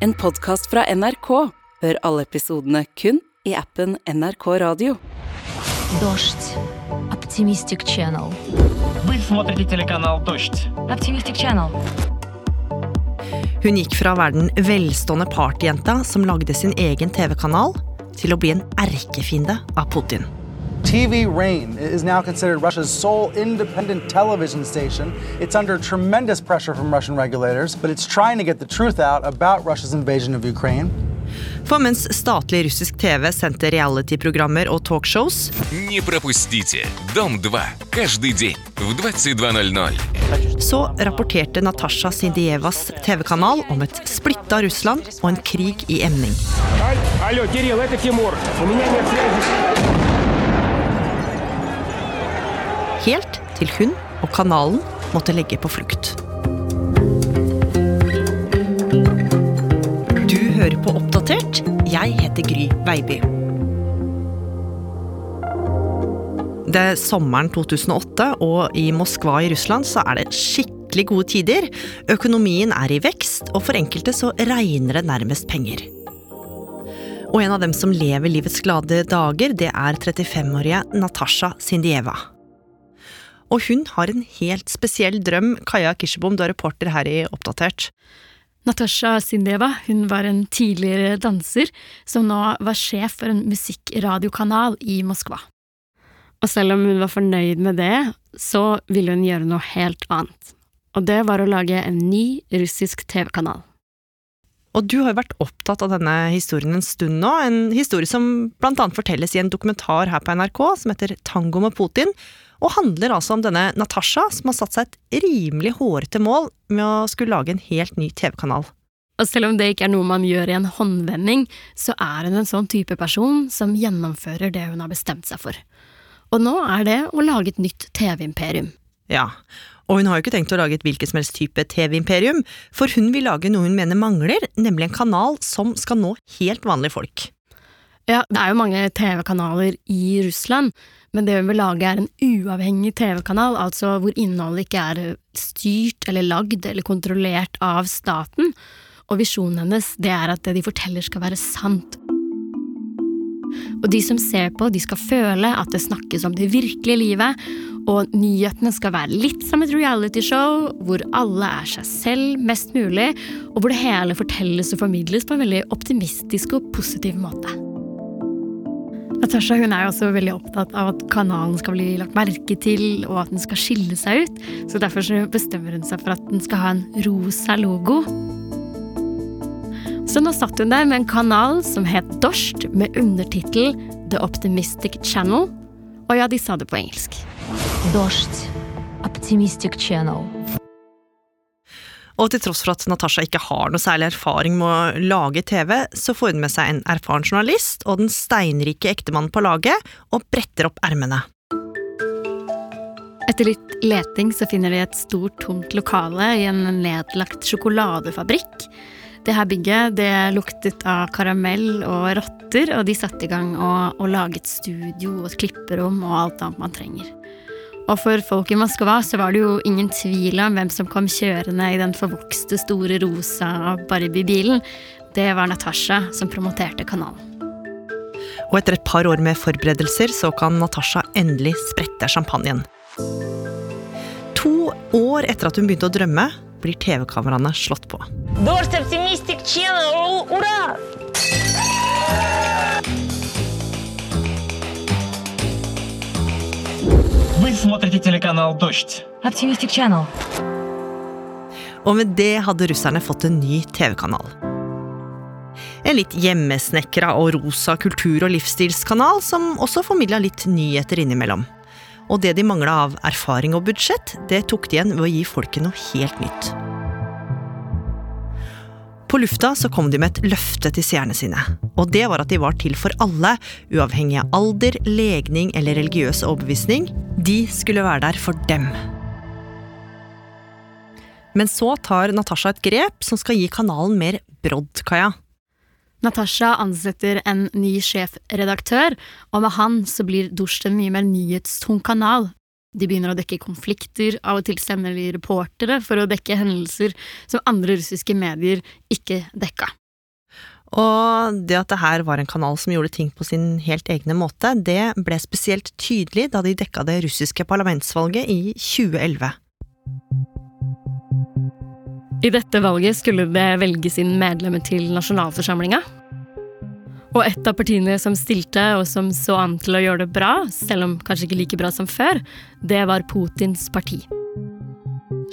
En podkast fra NRK. Hør alle episodene kun i appen NRK Radio. Дождь. Optimistic Channel. Вы смотрите телеканал «Дождь». Optimistic Channel. Hun gikk fra å være den velstående partyjenta som lagde sin egen TV-kanal, til å bli en erkefiende av Putin. TV Rain is now considered Russia's sole independent television station. It's under tremendous pressure from Russian regulators, but it's trying to get the truth out about Russia's invasion of Ukraine. For mens statlig russisk TV sendte reality-programmer og talkshows, Не пропустите «Дом-2» каждый день в 22.00. så rapporterte Natasha Sindievas TV-kanal om et splitta Russland og en krig i emning. Алло, Кирилл, это Тимур. У меня нет связи. Helt til hun og kanalen måtte legge på flukt. Du hører på Oppdatert. Jeg heter Gry Veiby. Det er sommeren 2008, og i Moskva i Russland så er det skikkelig gode tider. Økonomien er i vekst, og for enkelte så regner det nærmest penger. Og en av dem som lever livets glade dager, det er 35-årige Natasja Sindieva. Og hun har en helt spesiell drøm. Kaja Kirsebom, du er reporter her i Oppdatert. Natasha Sindeva hun var en tidligere danser som nå var sjef for en musikkradiokanal i Moskva. Og selv om hun var fornøyd med det, så ville hun gjøre noe helt annet. Og det var å lage en ny russisk TV-kanal. Og du har jo vært opptatt av denne historien en stund nå. En historie som annet fortelles i en dokumentar her på NRK som heter Tango med Putin. Og handler altså om denne Natasha som har satt seg et rimelig hårete mål med å skulle lage en helt ny TV-kanal. Og selv om det ikke er noe man gjør i en håndvending, så er hun en sånn type person som gjennomfører det hun har bestemt seg for. Og nå er det å lage et nytt TV-imperium. Ja, og hun har jo ikke tenkt å lage et hvilket som helst type TV-imperium, for hun vil lage noe hun mener mangler, nemlig en kanal som skal nå helt vanlige folk. Ja, det er jo mange TV-kanaler i Russland, men det hun vil lage er en uavhengig TV-kanal, altså hvor innholdet ikke er styrt eller lagd eller kontrollert av staten, og visjonen hennes det er at det de forteller skal være sant. Og de som ser på, de skal føle at det snakkes om det virkelige livet, og nyhetene skal være litt som et realityshow, hvor alle er seg selv mest mulig, og hvor det hele fortelles og formidles på en veldig optimistisk og positiv måte. Natasha hun er også veldig opptatt av at kanalen skal bli lagt merke til, og at den skal skille seg ut, så derfor så bestemmer hun seg for at den skal ha en rosa logo. Så nå satt hun der med en kanal som het Dorst, med undertittel The Optimistic Channel. Og ja, de sa det på engelsk. Dorst, Optimistic Channel. Og til tross for at Natasha ikke har noe særlig erfaring med å lage TV, så får hun med seg en erfaren journalist og den steinrike ektemannen på laget, og bretter opp ermene. Etter litt leting så finner de et stort, tomt lokale i en nedlagt sjokoladefabrikk. Det her bygget det luktet av karamell og rotter, og de satte i gang og, og laget studio og et klipperom og alt annet man trenger. Og for folk i Moskva så var det jo ingen tvil om hvem som kom kjørende i den forvokste, store rosa Barbie-bilen. Det var Natasha som promoterte kanalen. Og etter et par år med forberedelser så kan Natasha endelig sprette champagnen. To år etter at hun begynte å drømme, blir TV-kameraene slått på. Dårlig Optimistic Channel! Ура! Вы смотрите телеканал «Дождь». Optimistic Channel. Og med det hadde russerne fått en ny TV-kanal. En litt hjemmesnekra og rosa kultur- og livsstilskanal som også formidla litt nyheter innimellom. Og det de mangla av erfaring og budsjett, det tok de igjen ved å gi folket noe helt nytt. På lufta så kom de med et løfte til seerne sine, og det var at de var til for alle, uavhengig av alder, legning eller religiøs overbevisning. De skulle være der for dem. Men så tar Natasha et grep som skal gi kanalen mer brodd, Kaja. Natasha ansetter en ny sjefredaktør, og med han så blir Dusjten mye mer nyhetstung kanal. De begynner å dekke konflikter, av og til sender de reportere for å dekke hendelser som andre russiske medier ikke dekka. Og det at det her var en kanal som gjorde ting på sin helt egne måte, det ble spesielt tydelig da de dekka det russiske parlamentsvalget i 2011. I dette valget skulle det velges inn medlemmer til nasjonalforsamlinga. Og et av partiene som stilte, og som så an til å gjøre det bra, selv om kanskje ikke like bra som før, det var Putins parti.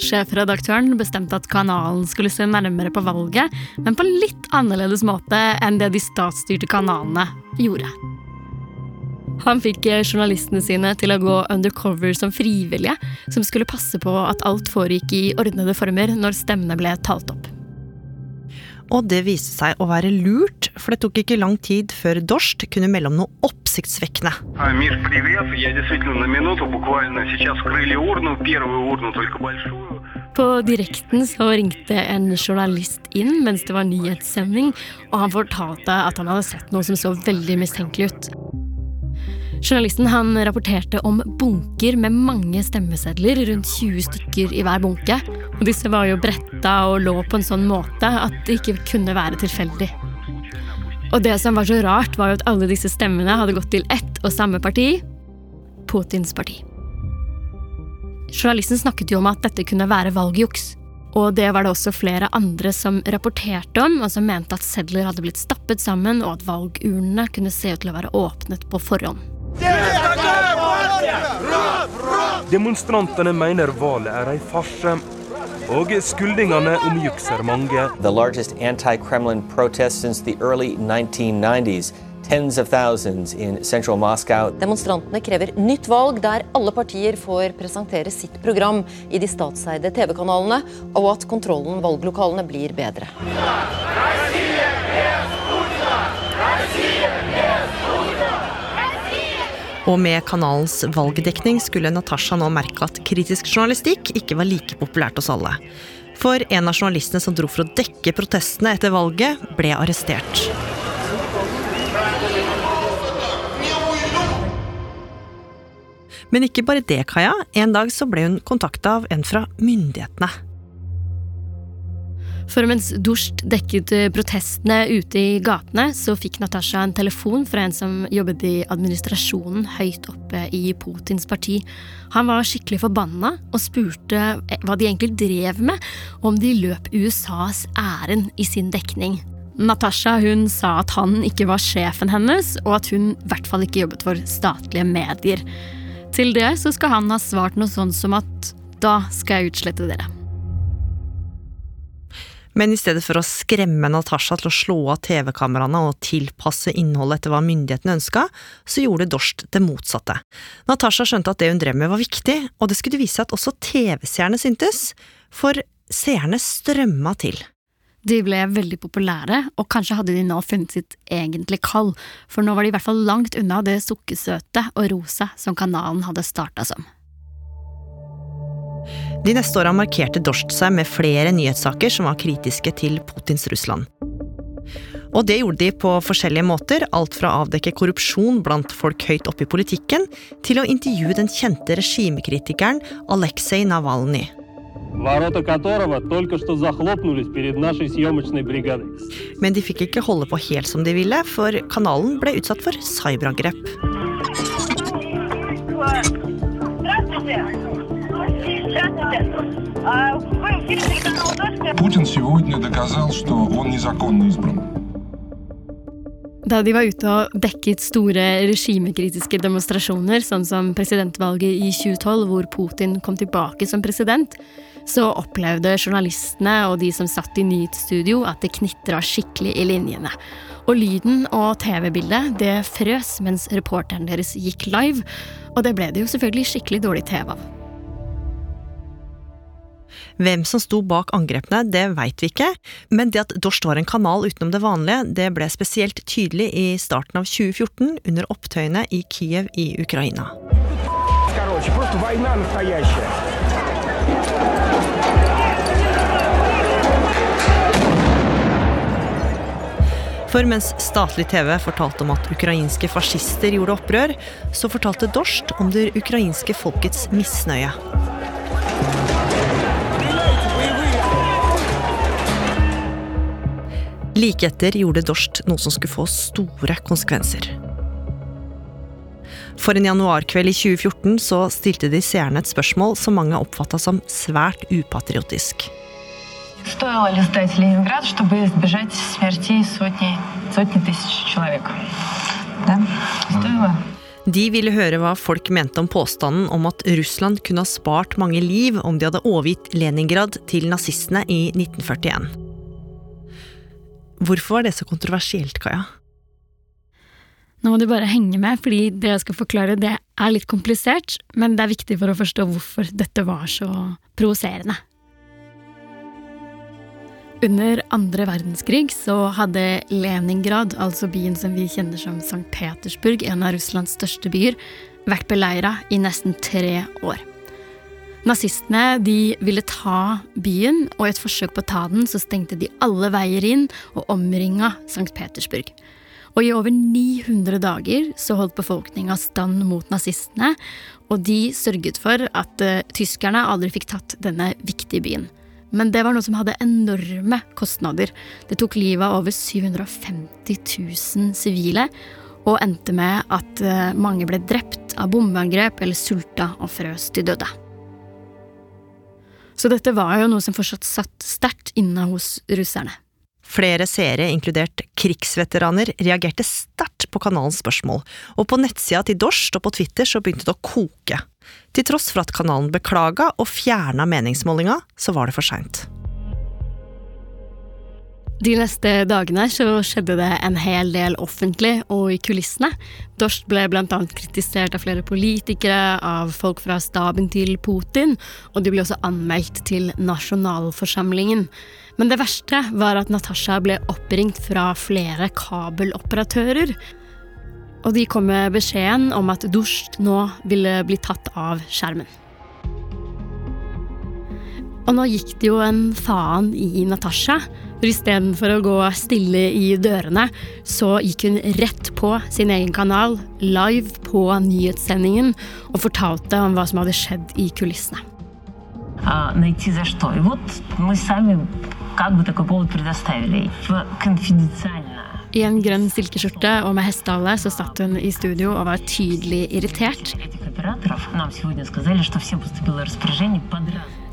Sjefredaktøren bestemte at kanalen skulle se nærmere på valget, men på litt annerledes måte enn det de statsstyrte kanalene gjorde. Han fikk journalistene sine til å gå undercover som frivillige, som skulle passe på at alt foregikk i ordnede former når stemmene ble talt opp. Og det viste seg å være lurt, for det tok ikke lang tid før Dorst kunne melde om noe oppsiktsvekkende. På direkten så ringte en journalist inn mens det var nyhetssending, og han fortalte at han hadde sett noe som så veldig mistenkelig ut. Journalisten han rapporterte om bunker med mange stemmesedler, rundt 20 stykker i hver bunke. Og disse var jo bretta og lå på en sånn måte at det ikke kunne være tilfeldig. Og det som var så rart, var jo at alle disse stemmene hadde gått til ett og samme parti Putins parti. Journalisten snakket jo om at dette kunne være valgjuks. Og det var det også flere andre som rapporterte om, og som mente at sedler hadde blitt stappet sammen, og at valgurnene kunne se ut til å være åpnet på forhånd. Demonstrantene mener valget er ei farse. Og skyldningene om juks er mange. The largest anti-Kremlin protest since the early 1990s. Tens of thousands in central Moscow. Demonstrantene krever nytt valg der alle partier får presentere sitt program i de statseide TV-kanalene, og at kontrollen valglokalene blir bedre. Og med kanalens valgdekning skulle Natasha nå merke at kritisk journalistikk ikke var like populært hos alle. For en av journalistene som dro for å dekke protestene etter valget, ble arrestert. Men ikke bare det, Kaja. En dag så ble hun kontakta av en fra myndighetene. For mens Dusht dekket protestene ute i gatene, så fikk Natasha en telefon fra en som jobbet i administrasjonen høyt oppe i Putins parti. Han var skikkelig forbanna og spurte hva de egentlig drev med, og om de løp USAs ærend i sin dekning. Natasha hun sa at han ikke var sjefen hennes, og at hun i hvert fall ikke jobbet for statlige medier. Til det så skal han ha svart noe sånn som at da skal jeg utslette dere. Men i stedet for å skremme Natasha til å slå av TV-kameraene og tilpasse innholdet etter hva myndighetene ønska, så gjorde Dorst det motsatte. Natasha skjønte at det hun drev med var viktig, og det skulle vise at også TV-seerne syntes, for seerne strømma til. De ble veldig populære, og kanskje hadde de nå funnet sitt egentlige kall, for nå var de i hvert fall langt unna det sukkersøte og rosa som kanalen hadde starta som. De neste åra markerte Dorst seg med flere nyhetssaker som var kritiske til Putins Russland. Og det gjorde de på forskjellige måter, alt fra å avdekke korrupsjon blant folk høyt oppe i politikken, til å intervjue den kjente regimekritikeren Aleksej Navalny. Men de fikk ikke holde på helt som de ville, for kanalen ble utsatt for cyberangrep. Путин сегодня доказал, что он незаконно избран. Da de var ute og dekket store regimekritiske demonstrasjoner, sånn som presidentvalget i 2012, hvor Putin kom tilbake som president, så opplevde journalistene og de som satt i nyhetsstudio, at det knitra skikkelig i linjene. Og lyden og TV-bildet det frøs mens reporteren deres gikk live, og det ble det jo selvfølgelig skikkelig dårlig TV av. Hvem som sto bak angrepene, det veit vi ikke, men det at Dorst var en kanal utenom det vanlige, det ble spesielt tydelig i starten av 2014 under opptøyene i Kiev i Ukraina. Короче, просто война настоящая. For mens statlig TV fortalte om at ukrainske fascister gjorde opprør, så fortalte Dorst om det ukrainske folkets misnøye. Like etter gjorde Dorst noe som skulle få store konsekvenser. For en januarkveld i 2014 så stilte de seerne et spørsmål som mange oppfatta som svært upatriotisk. Стоило ли сдать Ленинград, чтобы избежать смертей сотни, сотни тысяч человек? Да, стоило. De ville høre hva folk mente om påstanden om at Russland kunne ha spart mange liv om de hadde overgitt Leningrad til nazistene i 1941. Hvorfor var det så kontroversielt, Kaja? Nå må du bare henge med, fordi det jeg skal forklare, det er litt komplisert, men det er viktig for å forstå hvorfor dette var så provoserende. Under andre verdenskrig så hadde Leningrad, altså byen som vi kjenner som St. Petersburg, en av Russlands største byer, vært beleira i nesten tre år. Nazistene de ville ta byen, og i et forsøk på å ta den så stengte de alle veier inn og omringa St. Petersburg. Og i over 900 dager så holdt befolkninga stand mot nazistene, og de sørget for at uh, tyskerne aldri fikk tatt denne viktige byen. Men det var noe som hadde enorme kostnader. Det tok livet av over 750 000 sivile, og endte med at uh, mange ble drept av bombeangrep eller sulta og frøs til døde. Så dette var jo noe som fortsatt satt sterkt inne hos russerne. Flere seere, inkludert krigsveteraner, reagerte sterkt på kanalens spørsmål, og på nettsida til Dorst og på Twitter så begynte det å koke. Til tross for at kanalen beklaga og fjerna meningsmålinga, så var det for seint. De neste dagene så skjedde det en hel del offentlig og i kulissene. Dorst ble annet kritisert av flere politikere, av folk fra staben til Putin, og de ble også anmeldt til nasjonalforsamlingen. Men det verste var at Natasha ble oppringt fra flere kabeloperatører. Og de kom med beskjeden om at Dorst nå ville bli tatt av skjermen. Og nå gikk det jo en faen i Natasha. For istedenfor å gå stille i dørene, så gikk hun rett på sin egen kanal, live på nyhetssendingen, og fortalte om hva som hadde skjedd i kulissene. I en grønn silkeskjorte og med hestehale så satt hun i studio og var tydelig irritert.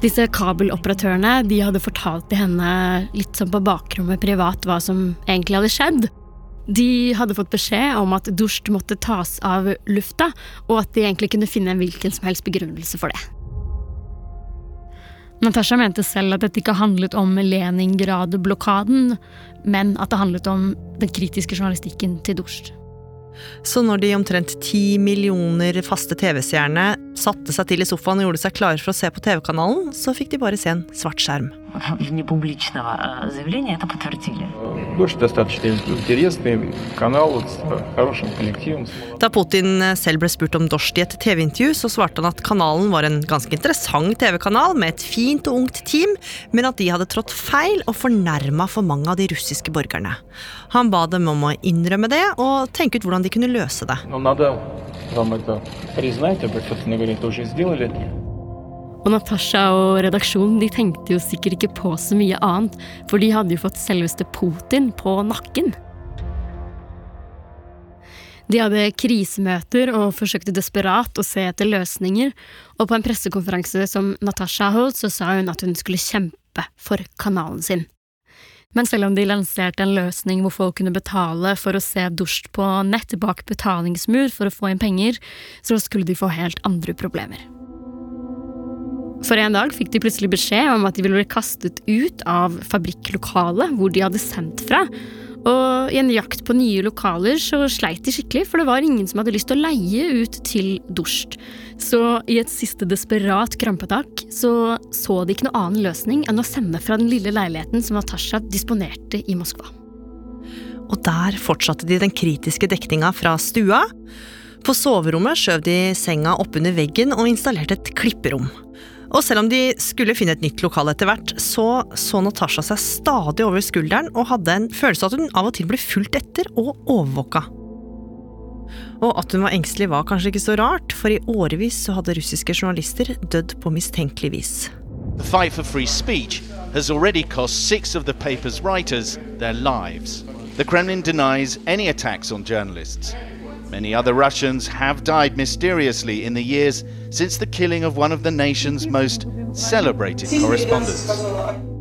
Disse kabeloperatørene de hadde fortalt til henne litt sånn på bakrommet privat hva som egentlig hadde skjedd. De hadde fått beskjed om at Dusht måtte tas av lufta, og at de egentlig kunne finne en hvilken som helst begrunnelse for det. Natasha mente selv at dette ikke handlet om Leningrad-blokaden, men at det handlet om den kritiske journalistikken til Dusht. Så når de omtrent ti millioner faste TV-seerne satte seg til i sofaen og gjorde seg klar for å se på TV-kanalen, så fikk de bare se en svart skjerm. Da Putin э, selv ble spurt om Dorst i et TV-intervju, så svarte han at kanalen var en ganske interessant TV-kanal med et fint og ungt team, men at de hadde trådt feil og fornærma for mange av de russiske borgerne. Han ba dem om å innrømme det og tenke ut hvordan de kunne løse det Но надо вам это признать, вы, собственно говоря, это уже сделали. Og Natasha og redaksjonen de tenkte jo sikkert ikke på så mye annet, for de hadde jo fått selveste Putin på nakken. De hadde krisemøter og forsøkte desperat å se etter løsninger, og på en pressekonferanse som Natasha holdt, så sa hun at hun skulle kjempe for kanalen sin. Men selv om de lanserte en løsning hvor folk kunne betale for å se Dorst på nett bak betalingsmur for å få inn penger, så skulle de få helt andre problemer. For en dag fikk de plutselig beskjed om at de ville bli kastet ut av fabrikklokalet hvor de hadde sendt fra. Og i en jakt på nye lokaler så sleit de skikkelig, for det var ingen som hadde lyst til å leie ut til Dorst. Så i et siste desperat krampetak så så de ikke noen annen løsning enn å sende fra den lille leiligheten som Natasha disponerte i Moskva. Og der fortsatte de den kritiske dekninga fra stua. På soverommet skjøv de senga oppunder veggen og installerte et klipperom. Og selv om de skulle finne et nytt lokal etter hvert, så så Natasha seg stadig over skulderen og hadde en følelse av at hun av og til ble fulgt etter og overvåka. Og at hun var engstelig var kanskje ikke så rart, for i årevis så hadde russiske journalister dødd på mistenkelig vis. The fight for free speech has already cost six of the paper's writers their lives. The Kremlin denies any attacks on journalists. Many other Russians have died mysteriously in the years since the killing of one of the nation's most celebrated correspondents.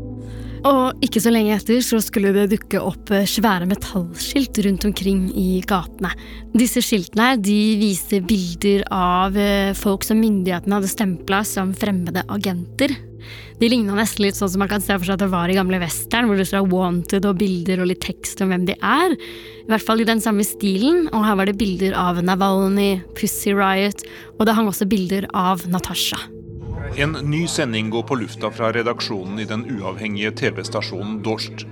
Og ikke så lenge etter så skulle det dukke opp eh, svære metallskilt rundt omkring i gatene. Disse skiltene de viste bilder av eh, folk som myndighetene hadde stempla som fremmede agenter. De ligna nesten litt sånn som man kan se for seg at det var i gamle western, hvor det står 'wanted' og bilder og litt tekst om hvem de er. I hvert fall i den samme stilen, og her var det bilder av Navalny, Pussy Riot, og det hang også bilder av Natasha. En ny sending går på lufta fra redaksjonen i den uavhengige TV-stasjonen Dorst.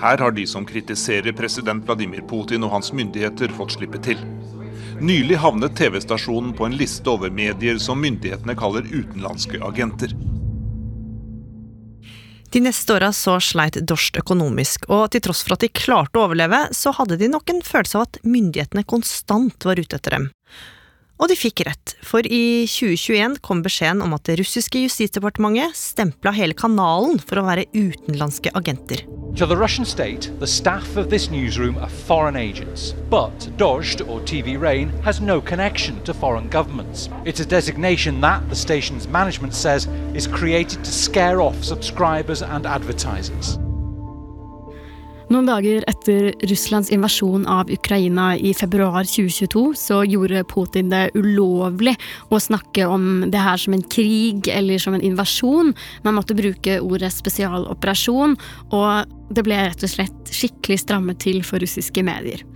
Her har de som kritiserer president Vladimir Putin og hans myndigheter, fått slippe til. Nylig havnet TV-stasjonen på en liste over medier som myndighetene kaller utenlandske agenter. De neste åra så sleit Dorst økonomisk, og til tross for at de klarte å overleve, så hadde de nok en følelse av at myndighetene konstant var ute etter dem. Og de fikk rett, for i 2021 kom beskjeden om at det russiske justisdepartementet stempla hele kanalen for å være utenlandske agenter. To the Russian state, the staff of this newsroom are foreign agents. But eller or TV Rain, has no connection to foreign governments. It's a designation that, the station's management says, is created to scare off subscribers and advertisers. Noen dager etter Russlands invasjon av Ukraina i februar 2022, så gjorde Putin det ulovlig å snakke om det her som en krig eller som en invasjon. Man måtte bruke ordet spesialoperasjon, og det ble rett og slett skikkelig strammet til for russiske medier.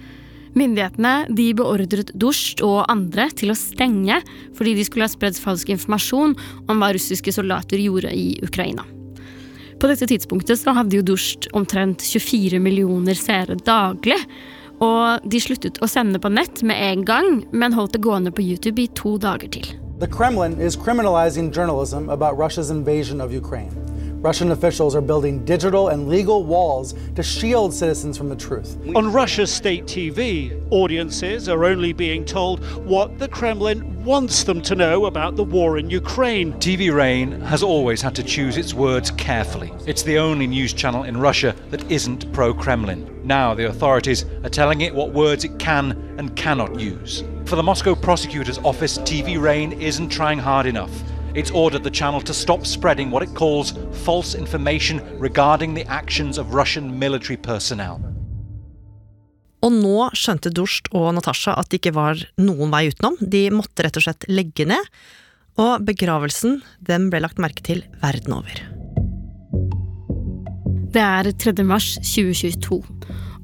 Myndighetene de beordret Dusht og andre til å stenge fordi de skulle ha spredd falsk informasjon om hva russiske soldater gjorde i Ukraina. På dette tidspunktet så hadde jo Dusht omtrent 24 millioner seere daglig. Og de sluttet å sende på nett med en gang, men holdt det gående på YouTube i to dager til. The Kremlin is criminalizing journalism about Russia's invasion of Ukraine. Russian officials are building digital and legal walls to shield citizens from the truth. On Russia's state TV, audiences are only being told what the Kremlin wants them to know about the war in Ukraine. TV Rain has always had to choose its words carefully. It's the only news channel in Russia that isn't pro Kremlin. Now the authorities are telling it what words it can and cannot use. For the Moscow prosecutor's office, TV Rain isn't trying hard enough. It's ordered the channel to stop spreading what it calls false information regarding the actions of Russian military personnel. Og nå skjønte Dorst og Natasha at det ikke var noen vei utenom. De måtte rett og slett legge ned. Og begravelsen den ble lagt merke til verden over. Det er 3. mars 2022.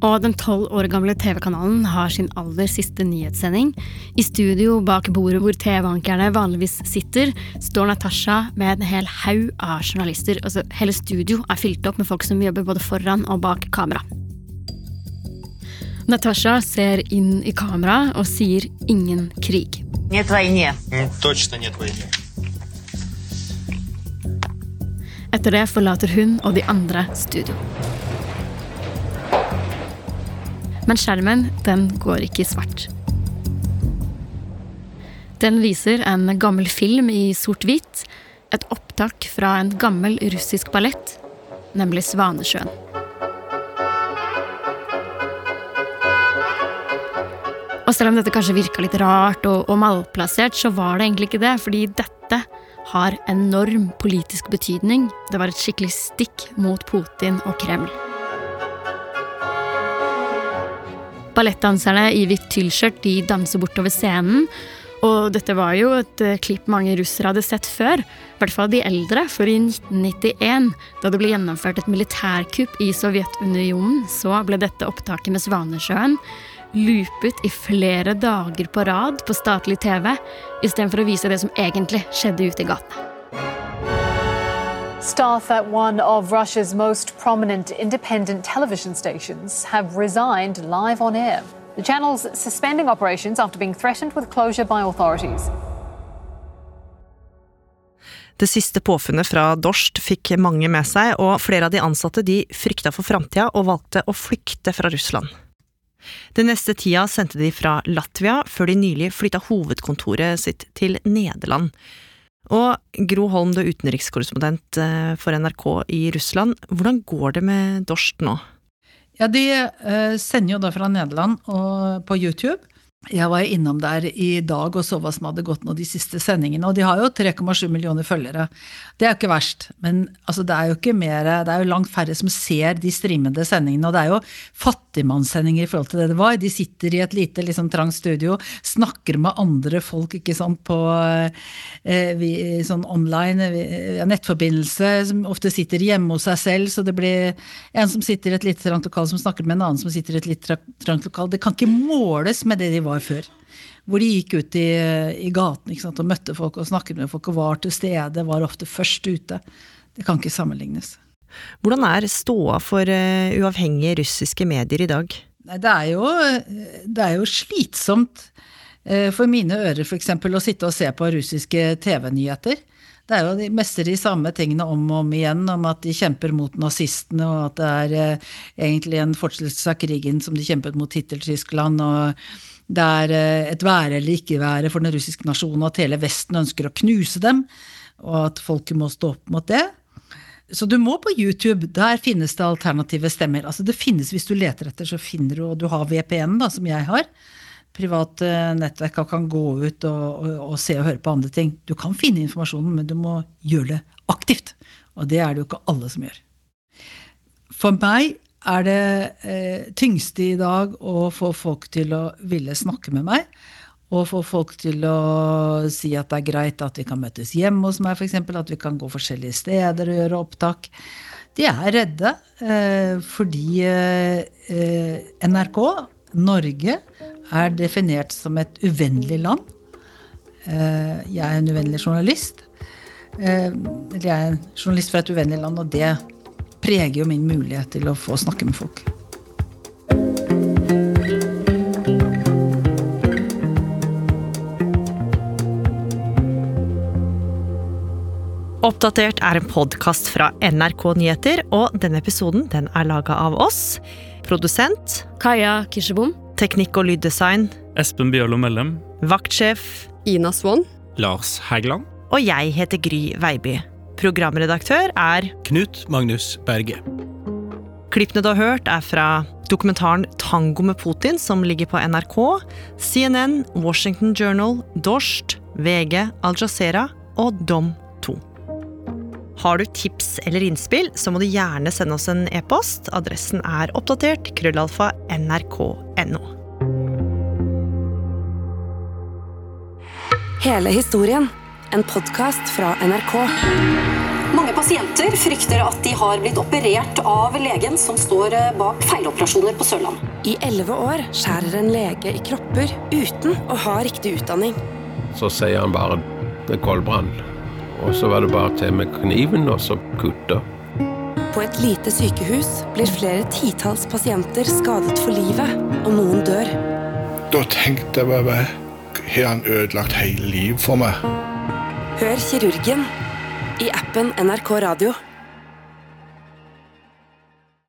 Og den tolv år gamle TV-kanalen har sin aller siste nyhetssending. I studio bak bordet hvor TV-ankerne vanligvis sitter, står Natasha med en hel haug av journalister. Altså, hele studio er fylt opp med folk som jobber både foran og bak kamera. Natasha ser inn i kamera og sier 'ingen krig'. Нет войны. Точно нет войны. Etter det forlater hun og de andre studio. Men skjermen den går ikke i svart. Den viser en gammel film i sort-hvitt. Et opptak fra en gammel russisk ballett, nemlig Svanesjøen. Og selv om dette kanskje virka litt rart og, og malplassert, så var det egentlig ikke det, fordi dette har enorm politisk betydning. Det var et skikkelig stikk mot Putin og Kreml. Ballettdanserne i hvitt tyllskjørt de danser bortover scenen. Og dette var jo et uh, klipp mange russere hadde sett før. I hvert fall de eldre, for i 1991, da det ble gjennomført et militærkupp i Sovjetunionen, så ble dette opptaket med Svanesjøen loopet i flere dager på rad på statlig TV, istedenfor å vise det som egentlig skjedde ute i gatene. Staff at one of Russia's most prominent independent television stations have resigned live on air. The channel's suspending operations after being threatened with closure by authorities. Det siste påfunnet fra Dorst fikk mange med seg, og flere av de ansatte de frykta for framtida og valgte å flykte fra Russland. Den neste tida sendte de fra Latvia, før de nylig flytta hovedkontoret sitt til Nederland. Og Gro Holm, du er utenrikskorrespondent eh, for NRK i Russland. Hvordan går det med Dorst nå? Ja, De uh, sender jo da fra Nederland på YouTube. Jeg var innom der i dag og så hva som hadde gått nå de siste sendingene. Og de har jo 3,7 millioner følgere. Det er jo ikke verst. Men altså, det er jo ikke mer, det er jo langt færre som ser de streamede sendingene. Og det er jo fattigmannssendinger i forhold til det det var. De sitter i et lite, liksom trangt studio, snakker med andre folk ikke sant, på eh, vi, sånn online vi, nettforbindelse, som ofte sitter hjemme hos seg selv. Så det blir en som sitter i et lite trangt lokal som snakker med en annen som sitter i et litt trangt lokal. Det kan ikke måles med det de var før. Hvor de gikk ut i, i gaten sant, og møtte folk og snakket med folk og var til stede, var ofte først ute. Det kan ikke sammenlignes. Hvordan er ståa for uh, uavhengige russiske medier i dag? Det, er jo, det er jo slitsomt uh, for mine ører f.eks. å sitte og se på russiske TV-nyheter. Det er jo de meste de samme tingene om og om igjen, om at de kjemper mot nazistene, og at det er uh, egentlig en fortsettelse av krigen som de kjempet mot Hitler-Tyskland. og det er eh, et være eller ikke være for den russiske nasjonen, at hele Vesten ønsker å knuse dem, og at folket må stå opp mot det. Så du må på YouTube. Der finnes det alternative stemmer. Altså Det finnes hvis du leter etter, så finner du, og du har VPN, da, som jeg har. Privat eh, nettverk kan gå ut og, og, og, se og høre på andre ting. Du kan finne informasjonen, men du må gjøre det aktivt. Og det er det jo ikke alle som gjør. For meg er det eh, tyngste i dag å få folk til å ville snakke med meg. Og få folk til å si at det er greit at vi kan møtes hjemme hos meg, f.eks. At vi kan gå forskjellige steder og gjøre opptak. De er redde eh, fordi eh, NRK, Norge, er definert som et uvennlig land. Eh, jeg er en uvennlig journalist. Eh, eller jeg er en journalist fra et uvennlig land, og det preger jo min mulighet til å få snakke med folk. Oppdatert er en podkast fra NRK Nyheter, og denne episoden den er laga av oss. Produsent Kaja Kirsebom. Teknikk og lyddesign Espen Bjørlo Mellem. Vaktsjef Ina Swann. Lars Hægeland. Og jeg heter Gry Veiby. Programredaktør er Knut Magnus Berge. Klippene du har hørt, er fra dokumentaren 'Tango med Putin', som ligger på NRK, CNN, Washington Journal, Dorst, VG, Al Jazeera og Dom 2. Har du tips eller innspill, så må du gjerne sende oss en e-post. Adressen er oppdatert krøllalfa nrk.no. Hele historien en podkast fra NRK. Mange pasienter frykter at de har blitt operert av legen som står eh, bak feiloperasjoner på Sørland. I elleve år skjærer en lege i kropper uten å ha riktig utdanning. Så sier han bare 'det er koldbrann'. Og så var det bare til med kniven og så kutte. På et lite sykehus blir flere titalls pasienter skadet for livet, og noen dør. Da tenkte jeg bare Har han ødelagt hele livet for meg? Hør kirurgen i appen NRK Radio.